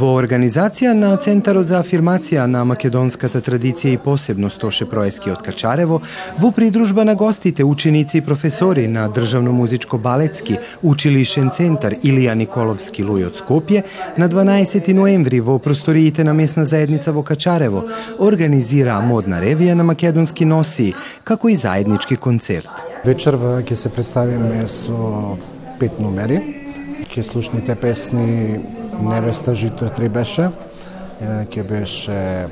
Во организација на Центарот за афирмација на македонската традиција и посебност Тоше Проески од Качарево, во придружба на гостите, ученици и професори на Државно музичко балетски училишен центар Илија Николовски Луј од Скопје, на 12 ноември во просториите на местна заедница во Качарево организира модна ревија на македонски носи, како и заеднички концерт. Вечерва ќе се представиме со пет номери. Ќе слушните песни Невеста жито три беше, ќе беше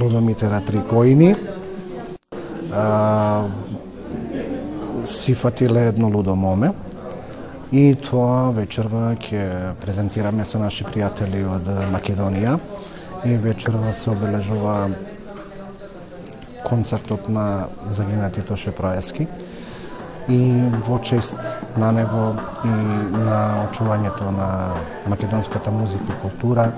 Лудомитера Трикоини, си фатиле едно лудо моме, и тоа вечерва ќе презентираме со наши пријатели од Македонија. И вечерва се обележува концертот на загинати Тоше Проески и во чест на него и на очувањето на македонската музика и култура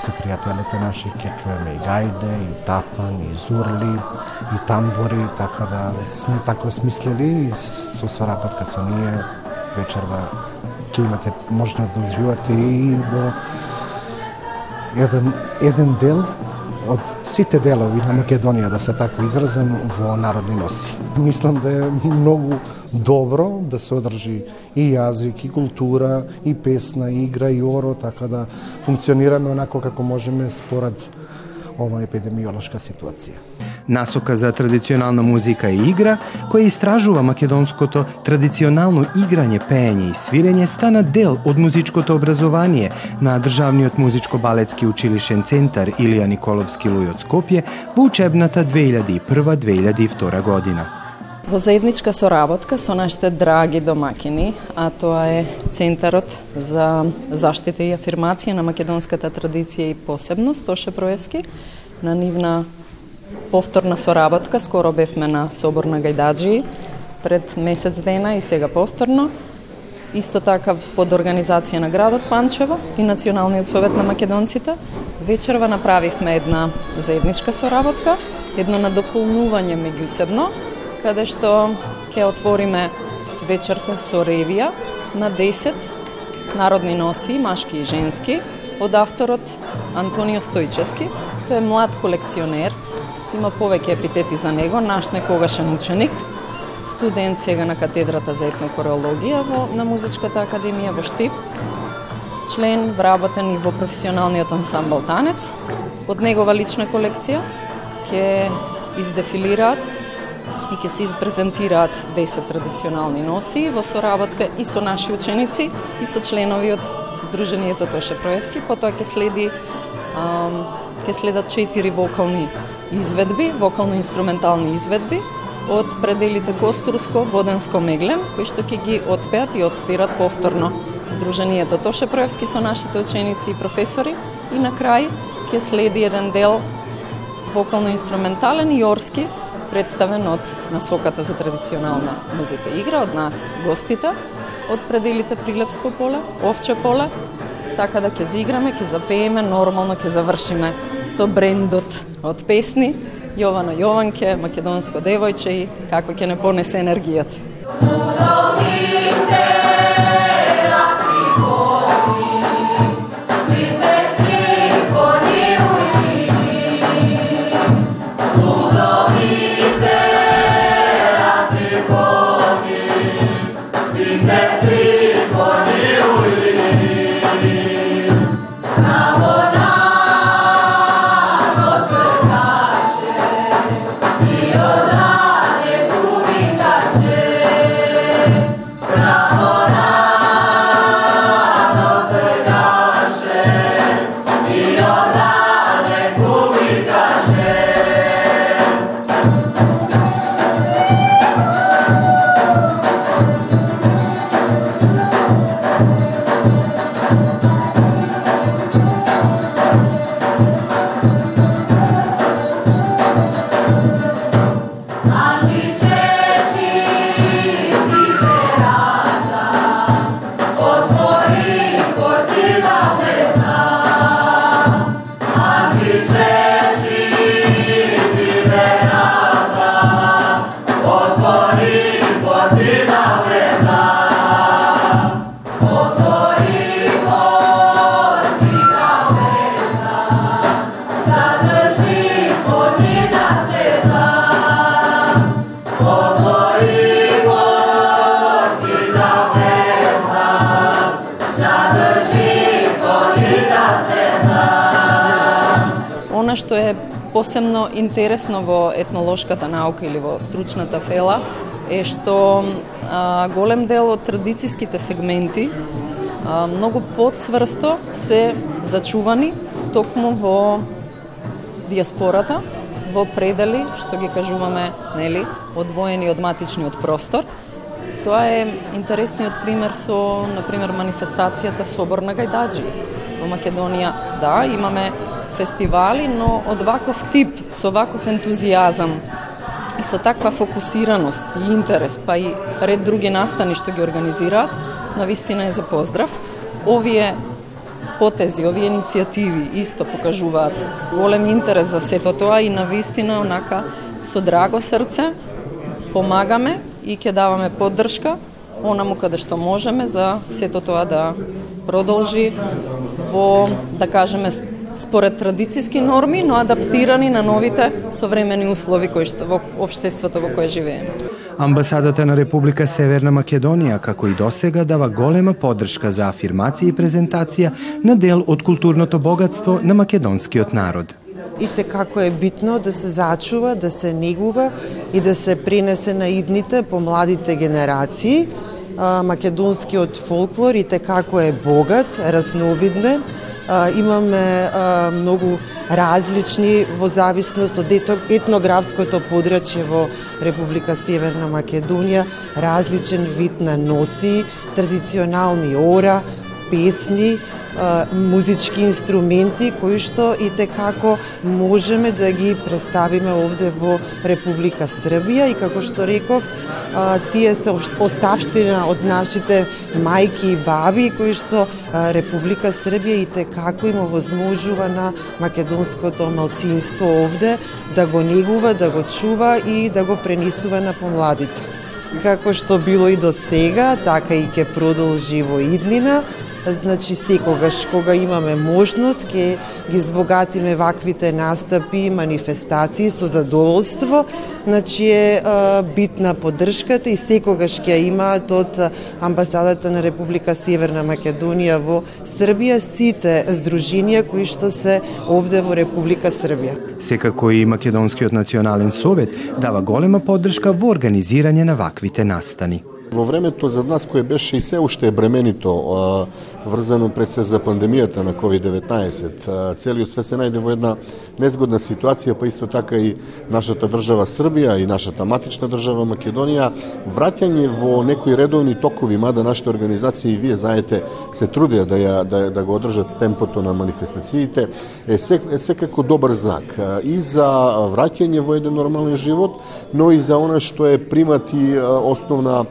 се пријателите наши ќе чуеме и гајде, и тапан, и зурли, и тамбори, така да сме тако смислили и со соработка со ние вечерва ќе имате можност да уживате и во еден, еден дел од сите делови на Македонија, да се така изразам, во народни носи. Мислам да е многу добро да се одржи и јазик, и култура, и песна, и игра, и оро, така да функционираме онако како можеме според ова епидемиолошка ситуација. Насока за традиционална музика и игра, која истражува македонското традиционално играње, пеење и свирење, стана дел од музичкото образование на Државниот музичко-балетски училишен центар Илија Николовски Луј од Скопје во учебната 2001-2002 година. Во заедничка соработка со нашите драги домакини, а тоа е Центарот за заштита и афирмација на македонската традиција и посебност, Тоше Проевски, на нивна повторна соработка, скоро бевме на Собор на Гајдаджи пред месец дена и сега повторно. Исто така под организација на градот Панчево и Националниот совет на македонците, вечерва направивме една заедничка соработка, едно надополнување меѓусебно, каде што ќе отвориме вечерта со ревија на 10 народни носи, машки и женски, од авторот Антонио Стојчески. Тој е млад колекционер, има повеќе епитети за него, наш некогашен ученик, студент сега на катедрата за етнокореологија во на музичката академија во Штип, член вработен и во професионалниот ансамбл танец. Од негова лична колекција ќе издефилираат и ќе се изпрезентираат 10 традиционални носи во соработка и со наши ученици и со членови од Сдруженијето Тоше Проевски, потоа ќе следи ќе следат четири вокални изведби, вокално-инструментални изведби од пределите Костурско, Воденско, Меглен, кои што ќе ги отпеат и отсвират повторно. Сдруженијето Тоше Проевски со нашите ученици и професори. И на крај ќе следи еден дел вокално-инструментален и орски представен од насоката за традиционална музика и игра од нас гостите од пределите Прилепско поле, Овче поле, така да ќе зиграме, ќе запееме, нормално ќе завршиме со брендот од песни Јовано Јованке, македонско девојче и како ќе не понесе енергијата. Посебно интересно во етнолошката наука или во стручната фела е што а, голем дел од традицијските сегменти а, многу подсврсто се зачувани токму во диаспората, во предели, што ги кажуваме, нели, одвоени од матичниот простор. Тоа е интересниот пример со, на пример, манифестацијата Собор на Гајдаджи. Во Македонија, да, имаме фестивали, но од ваков тип, со ваков ентузијазам и со таква фокусираност и интерес, па и ред други настани што ги организираат, на вистина е за поздрав. Овие потези, овие иницијативи исто покажуваат голем интерес за сето тоа и на вистина онака со драго срце помагаме и ќе даваме поддршка онаму каде што можеме за сето тоа да продолжи во, да кажеме, според традицијски норми, но адаптирани на новите современи услови кои што во општеството во кое живееме. Амбасадата на Република Северна Македонија, како и досега, дава голема поддршка за афирмација и презентација на дел од културното богатство на македонскиот народ. И те како е битно да се зачува, да се негува и да се пренесе на идните по младите генерации. Македонскиот фолклор и те како е богат, разновидне, имаме многу различни во зависност од етнографското подрачје во Република Северна Македонија, различен вид на носи, традиционални ора, песни, музички инструменти кои што и те како можеме да ги представиме овде во Република Србија и како што реков, тие се оставштина од нашите мајки и баби кои што Република Србија и те како има возможува на македонското малцинство овде да го негува, да го чува и да го пренесува на помладите. Како што било и до сега, така и ќе продолжи во иднина Значи секогаш кога имаме можност ќе ги збогатиме ваквите настапи и манифестации со задоволство. Значи е битна поддршката и секогаш ќе имаат од амбасадата на Република Северна Македонија во Србија сите здруженија кои што се овде во Република Србија. Секако и Македонскиот национален совет дава голема поддршка во организирање на ваквите настани. Во времето за нас кое беше и се уште е бременито, врзано пред се за пандемијата на COVID-19, целиот свет се најде во една незгодна ситуација, па исто така и нашата држава Србија и нашата матична држава Македонија, враќање во некои редовни токови, мада нашите организации, вие знаете, се трудеа да, ја, да, да го одржат темпото на манифестациите, е, се, е секако добар знак и за враќање во еден нормален живот, но и за она што е примат и основна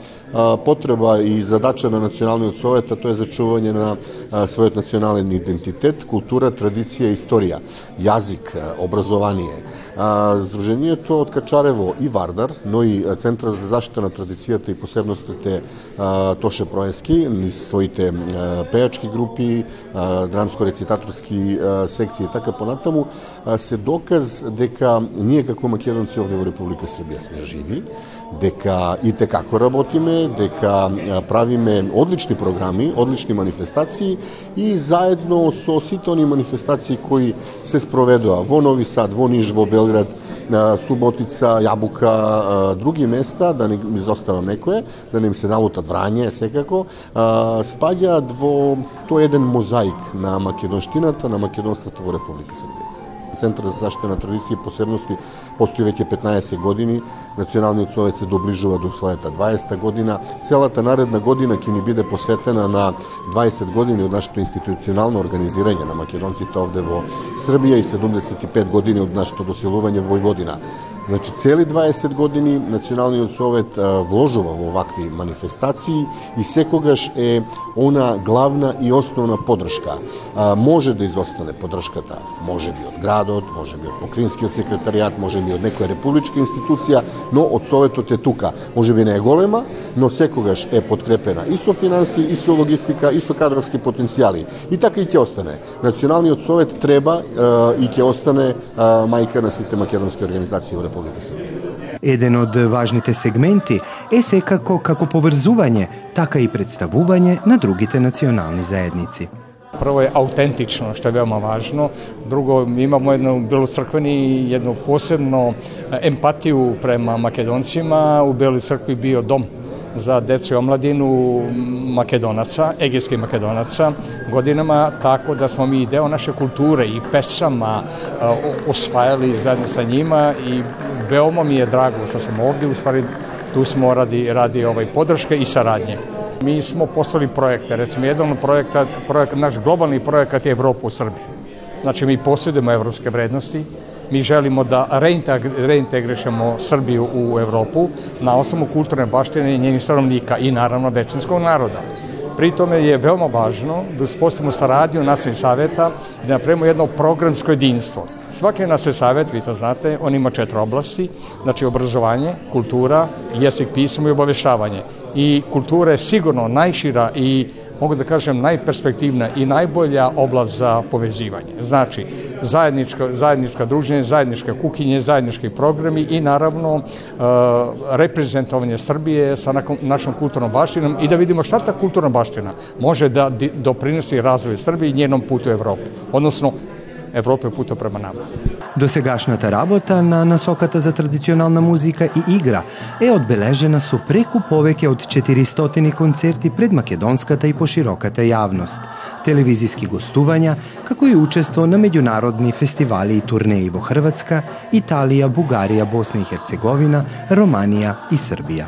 потреба и задача на Националниот совет, а тоа е зачување на својот национален идентитет, култура, традиција, историја, јазик, образование. Сдруженијето од Качарево и Вардар, но и Центар за заштита на традицијата и посебностите Тоше Проески, низ своите пејачки групи, драмско-рецитаторски секции и така понатаму, се доказ дека ние како македонци овде во Република Србија сме живи, дека и те како работиме, дека правиме одлични програми, одлични манифестации и заедно со сите они манифестации кои се спроведува во Нови Сад, во Ниш, во Белград, Суботица, Јабука, други места, да не изоставам некое, да не им се налутат Врање, секако, спаѓаат во тој еден мозаик на македонштината, на македонството во Република Србија. Центар за заштита на традиција и посебности постои веќе 15 години. Националниот совет се доближува до својата 20 година. Целата наредна година ќе ни биде посветена на 20 години од нашето институционално организирање на македонците овде во Србија и 75 години од нашето доселување во Војводина. Значи, цели 20 години Националниот совет вложува во вакви манифестации и секогаш е она главна и основна подршка. Може да изостане подршката, може би од градот, може би од покринскиот секретаријат, може би од некоја републичка институција, но од Советот е тука. Може би не е голема, но секогаш е подкрепена и со финанси, и со логистика, и со кадровски потенцијали. И така и ќе остане. Националниот совет треба и ќе остане мајка на сите македонски организации во Република Србија. Еден од важните сегменти е секако како поврзување, така и представување на другите национални заедници. Prvo je autentično, što je veoma važno. Drugo, mi imamo jednu, bilo crkveni, jednu posebnu empatiju prema makedoncima. U Beloj crkvi bio dom za decu i omladinu makedonaca, egejskih makedonaca godinama, tako da smo mi deo naše kulture i pesama osvajali zajedno sa njima i veoma mi je drago što sam ovde, u stvari tu smo radi, radi ovaj podrške i saradnje. Mi smo poslali projekte, recimo jedan projekat, projekat, naš globalni projekat je Evropa u Srbiji. Znači mi posjedujemo evropske vrednosti, mi želimo da reintegrišemo Srbiju u Evropu na osnovu kulturne baštine njenih stanovnika i naravno većinskog naroda. Pri tome je veoma važno da uspostavimo saradnju nacionalnih saveta i da napravimo jedno programsko jedinstvo. Svaki nacionalni savet, vi to znate, on ima četiri oblasti, znači obrazovanje, kultura, jezik, pismo i obavešavanje. I kultura je sigurno najšira i mogu da kažem najperspektivna i najbolja oblast za povezivanje. Znači, zajednička, zajednička druženje, zajedničke kuhinje, zajednički programi i naravno uh, reprezentovanje Srbije sa našom kulturnom baštinom i da vidimo šta ta kulturna baština može da doprinosi razvoju Srbije i njenom putu u Evropu, odnosno Европе пута према нама. Досегашната работа на насоката за традиционална музика и игра е одбележена со преку повеќе од 400 концерти пред македонската и пошироката јавност, телевизиски гостувања, како и учество на меѓународни фестивали и турнеи во Хрватска, Италија, Бугарија, Босна и Херцеговина, Романија и Србија.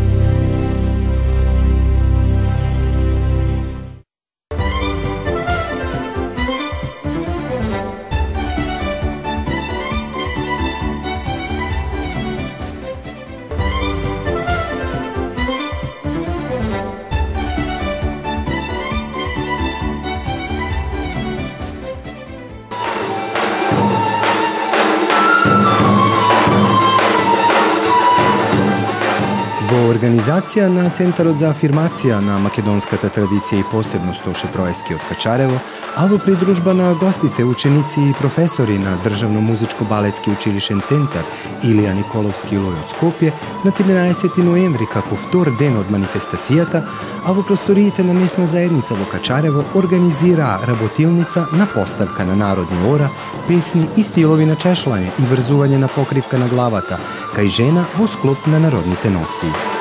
На Центарот за афирмација на македонската традиција и посебност Тоше од Качарево, а во придружба на гостите, ученици и професори на Државно балетски училишен центар Илија Николовски Лој од Скопје на 13 ноември како втор ден од манифестацијата, а во просториите на местна заедница во Качарево организираа работилница на поставка на народни ора, песни и стилови на чешлање и врзување на покривка на главата, кај жена во склоп на народните носи.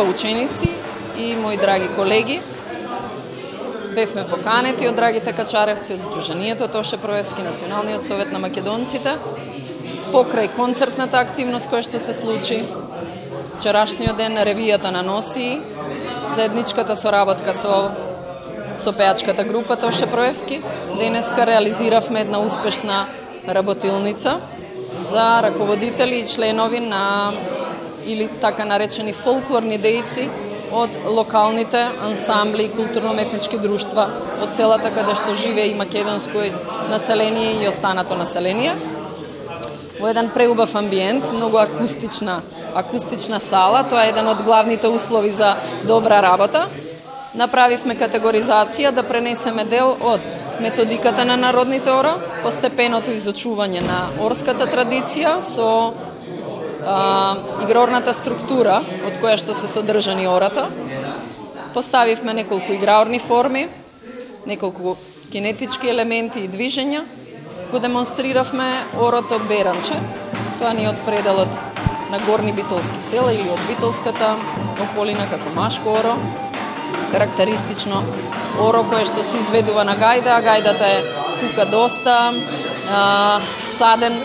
Група ученици и мои драги колеги. Бевме поканети од драгите качаревци од Сдруженијето Тоше Проевски, Националниот совет на македонците, покрај концертната активност која што се случи, вчерашниот ден на ревијата на Носи, заедничката соработка со со пеачката група Тоше Проевски, денеска реализиравме една успешна работилница за раководители и членови на или така наречени фолклорни дејци од локалните ансамбли и културно-метнички друштва од селата каде што живее и македонско население и останато население. Во еден преубав амбиент, многу акустична, акустична сала, тоа е еден од главните услови за добра работа. Направивме категоризација да пренесеме дел од методиката на народните ора, постепеното изучување на орската традиција со а, игрорната структура од која што се содржани ората. Поставивме неколку играорни форми, неколку кинетички елементи и движења. Го демонстриравме орото Беранче. Тоа ни е од пределот на Горни Битолски села или од Битолската околина како машко оро. Карактеристично оро кое што се изведува на гајда, а гајдата е тука доста, а, саден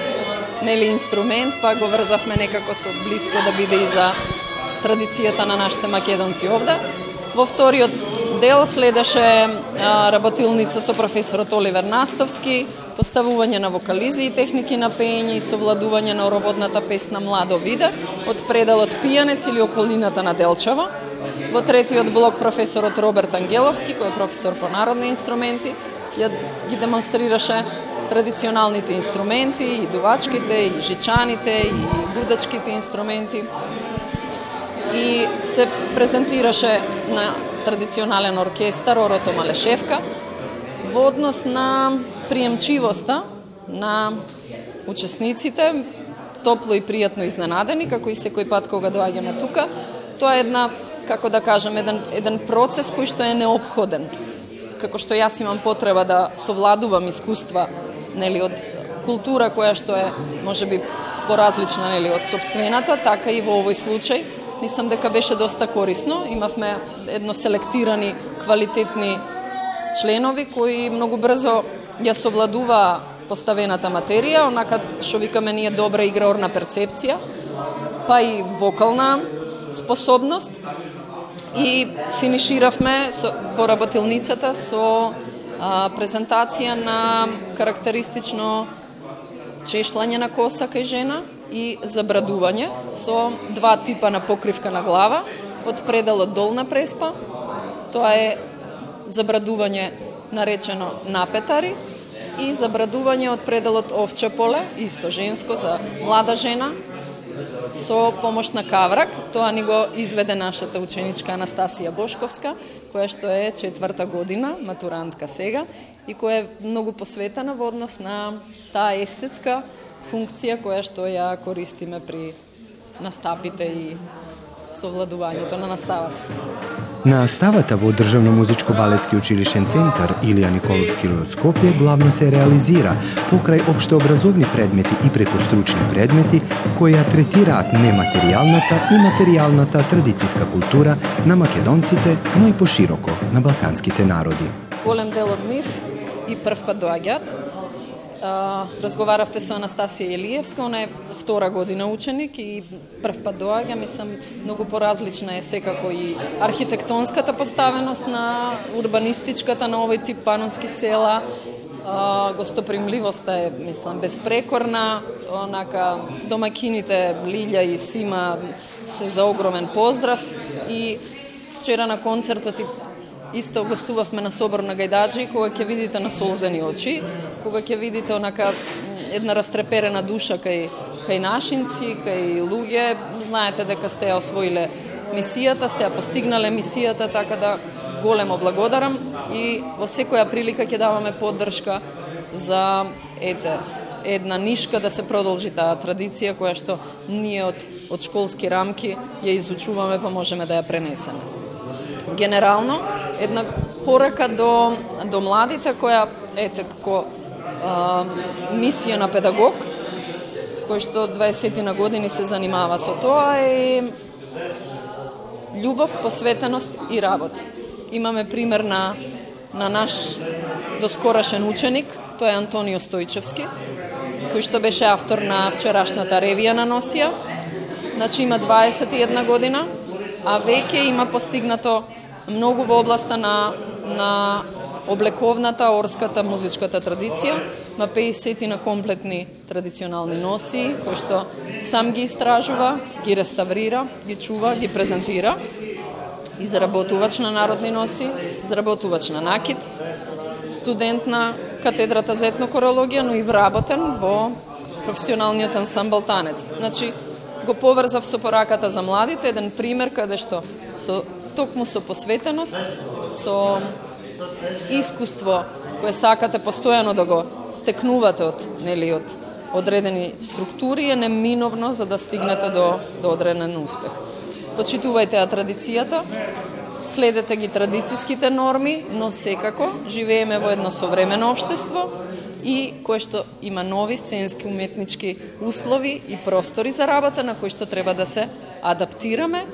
нели инструмент, па го врзавме некако со блиско да биде и за традицијата на нашите македонци овде. Во вториот дел следеше а, работилница со професорот Оливер Настовски, поставување на вокализи и техники на пеење и совладување на ороводната песна Младо виде од предалот Пијанец или околината на Делчево. Во третиот блок професорот Роберт Ангеловски, кој е професор по народни инструменти, ја ги демонстрираше традиционалните инструменти, и дувачките, и жичаните, и будачките инструменти. И се презентираше на традиционален оркестар Орото Малешевка во однос на приемчивоста на учесниците, топло и пријатно изненадени, како и секој пат кога доаѓаме тука. Тоа е една, како да кажам, еден, еден процес кој што е необходен. Како што јас имам потреба да совладувам искуства нели, од култура која што е, може би, поразлична нели, од собствената, така и во овој случај. Мислам дека беше доста корисно. Имавме едно селектирани, квалитетни членови кои многу брзо ја совладуваа поставената материја, онака што викаме ние добра играорна перцепција, па и вокална способност и финиширавме со, во работилницата со а, презентација на карактеристично чешлање на коса кај жена и забрадување со два типа на покривка на глава, од пределот долна преспа, тоа е забрадување наречено напетари, и забрадување од пределот овче поле, исто женско за млада жена, со помош на каврак. Тоа ни го изведе нашата ученичка Анастасија Бошковска, која што е четврта година, матурантка сега, и која е многу посветена во однос на таа естетска функција која што ја користиме при настапите и совладувањето на наставата. Наставата во Државно музичко-балетски училишен центар Илија Николовски од Скопје главно се реализира покрај обштообразовни предмети и преку стручни предмети кои ја третираат нематеријалната и материјалната традицијска култура на македонците, но и пошироко на балканските народи. Голем дел од нив и прв пат доаѓаат разговаравте со Анастасија Елиевска, она е втора година ученик и прв пат доаѓа, мислам, многу поразлична е секако и архитектонската поставеност на урбанистичката на овој тип панонски села, а, гостопримливоста е, мислам, безпрекорна, онака домакините Лилја и Сима се за огромен поздрав. И вчера на концертот и Исто гостувавме на собор на гајдаджи, кога ќе видите на солзени очи, кога ќе видите онака една растреперена душа кај, кај нашинци, кај луѓе, знаете дека сте ја освоиле мисијата, сте ја постигнале мисијата, така да големо благодарам и во секоја прилика ќе даваме поддршка за ете една нишка да се продолжи таа традиција која што ние од од школски рамки ја изучуваме па можеме да ја пренесеме. Генерално една порака до до младите која ете како а, мисија на педагог кој што 20 на години се занимава со тоа е љубов, посветеност и работа. Имаме пример на на наш доскорашен ученик, тој е Антонио Стојчевски, кој што беше автор на вчерашната ревија на Носија. Значи има 21 година, а веќе има постигнато многу во областа на, на облековната, орската, музичката традиција, на 50 на комплетни традиционални носи, кои што сам ги истражува, ги реставрира, ги чува, ги презентира, изработувач на народни носи, изработувач на накид, студент на катедрата за етнокорологија, но и вработен во професионалниот ансамбл танец. Значи, го поврзав со пораката за младите, еден пример каде што со токму со посветеност, со искуство кое сакате постојано да го стекнувате од нели од одредени структури е неминовно за да стигнете до до одреден успех. Почитувајте ја традицијата, следете ги традицијските норми, но секако живееме во едно современо општество и кое што има нови сценски уметнички услови и простори за работа на кои што треба да се адаптираме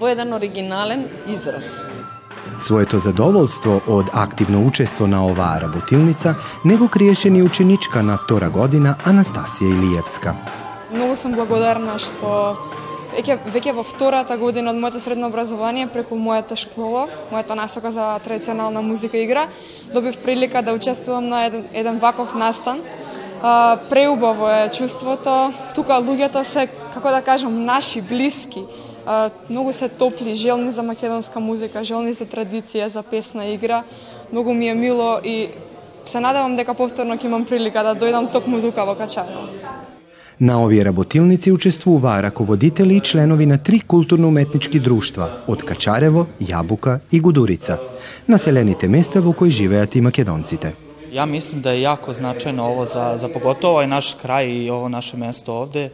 во еден оригинален израз. Своето задоволство од активно учество на оваа работилница не го криеше ни ученичка на втора година Анастасија Илиевска. Многу сум благодарна што веќе, веќе во втората година од моето средно образование преку мојата школа, мојата насока за традиционална музика и игра, добив прилика да учествувам на еден, еден ваков настан. А, преубаво е чувството. Тука луѓето се, како да кажам, наши, блиски а, многу се топли, желни за македонска музика, желни за традиција, за песна игра. Многу ми е мило и се надевам дека повторно ќе имам прилика да дојдам токму тука во Качаро. На овие работилници учествуваа раководители и членови на три културно-уметнички друштва од Качарево, Јабука и Гудурица, населените места во кои живеат и македонците. Ja mislim da je jako značajno ovo za, za pogotovo ovaj naš kraj i ovo naše mesto ovde, e,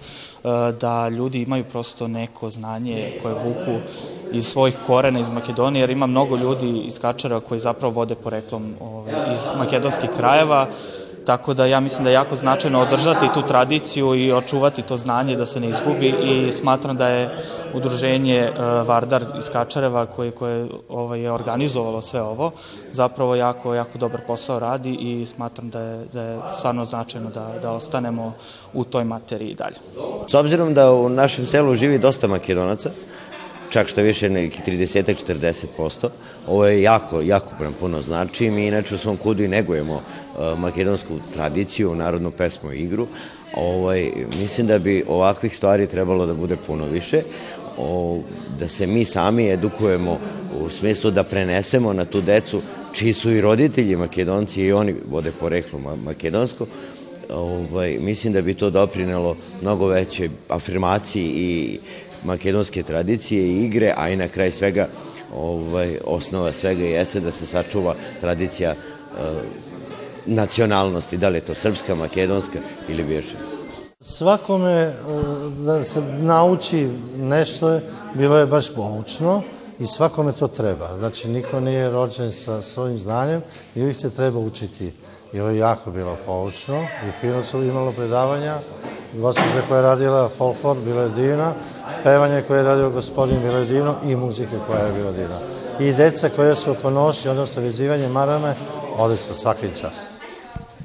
da ljudi imaju prosto neko znanje koje vuku iz svojih korena iz Makedonije, jer ima mnogo ljudi iz Kačara koji zapravo vode poreklom ovaj, iz makedonskih krajeva, Tako da ja mislim da je jako značajno održati tu tradiciju i očuvati to znanje da se ne izgubi i smatram da je udruženje uh, Vardar iz Kačareva koje, koje ovaj, je organizovalo sve ovo zapravo jako, jako dobar posao radi i smatram da je, da je stvarno značajno da, da ostanemo u toj materiji dalje. S obzirom da u našem selu živi dosta makedonaca, čak što više nekih 30-40%. Ovo je jako, jako prem puno znači. Mi inače u svom kudu i negujemo uh, makedonsku tradiciju, narodnu pesmu i igru. Ovaj, mislim da bi ovakvih stvari trebalo da bude puno više. O, da se mi sami edukujemo u smislu da prenesemo na tu decu čiji su i roditelji makedonci i oni vode poreklo makedonsko ovaj, mislim da bi to doprinelo mnogo veće afirmaciji i makedonske tradicije i igre, a i na kraj svega ovaj, osnova svega jeste da se sačuva tradicija e, nacionalnosti, da li je to srpska, makedonska ili bivša. Svakome e, da se nauči nešto bilo je baš poučno i svakome to treba. Znači, niko nije rođen sa svojim znanjem i uvijek se treba učiti. I ovo je jako bilo poučno i fino su imalo predavanja gospođa koja je radila folklor, bila je divna, pevanje koje je radio gospodin, bilo je divno i muzika koja je bila divna. I deca koja su oko noši, odnosno vezivanje marame, odlično, svaki čast.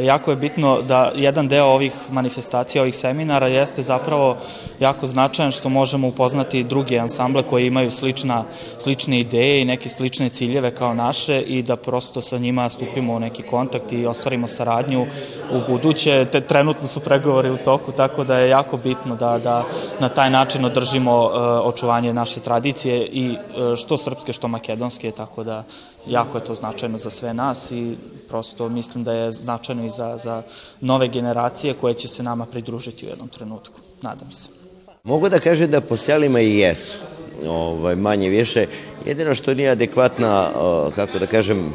Jako je bitno da jedan deo ovih manifestacija, ovih seminara jeste zapravo jako značajan što možemo upoznati druge ansamble koje imaju slična, slične ideje i neke slične ciljeve kao naše i da prosto sa njima stupimo u neki kontakt i ostvarimo saradnju u buduće. Te, trenutno su pregovori u toku, tako da je jako bitno da, da na taj način održimo uh, očuvanje naše tradicije i uh, što srpske, što makedonske, tako da jako je to značajno za sve nas i prosto mislim da je značajno i za, za nove generacije koje će se nama pridružiti u jednom trenutku. Nadam se. Mogu da kažem da po selima i jesu, ovaj, manje više. Jedino što nije adekvatna, kako da kažem,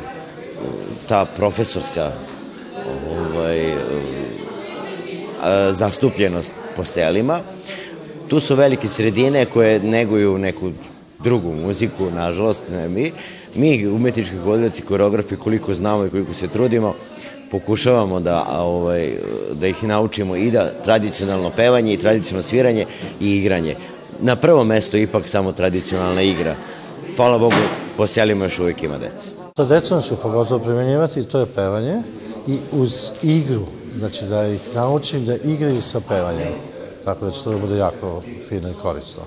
ta profesorska ovaj, zastupljenost po selima. Tu su velike sredine koje neguju neku drugu muziku, nažalost, ne mi, mi umetnički gledalci, koreografi, koliko znamo i koliko se trudimo, pokušavamo da, ovaj, da ih naučimo i da tradicionalno pevanje i tradicionalno sviranje i igranje. Na prvo mesto ipak samo tradicionalna igra. Hvala Bogu, po selima još uvijek ima deca. Sa decom ću pogotovo primjenjivati, to je pevanje i uz igru, znači da ih naučim da igraju sa pevanjem. Tako da će to da bude jako fino i korisno.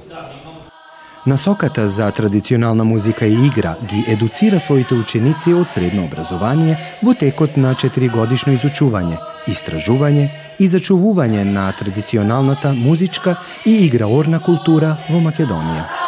Насоката за традиционална музика и игра ги едуцира своите ученици од средно образование во текот на 4 годишно изучување, истражување и зачувување на традиционалната музичка и играорна култура во Македонија.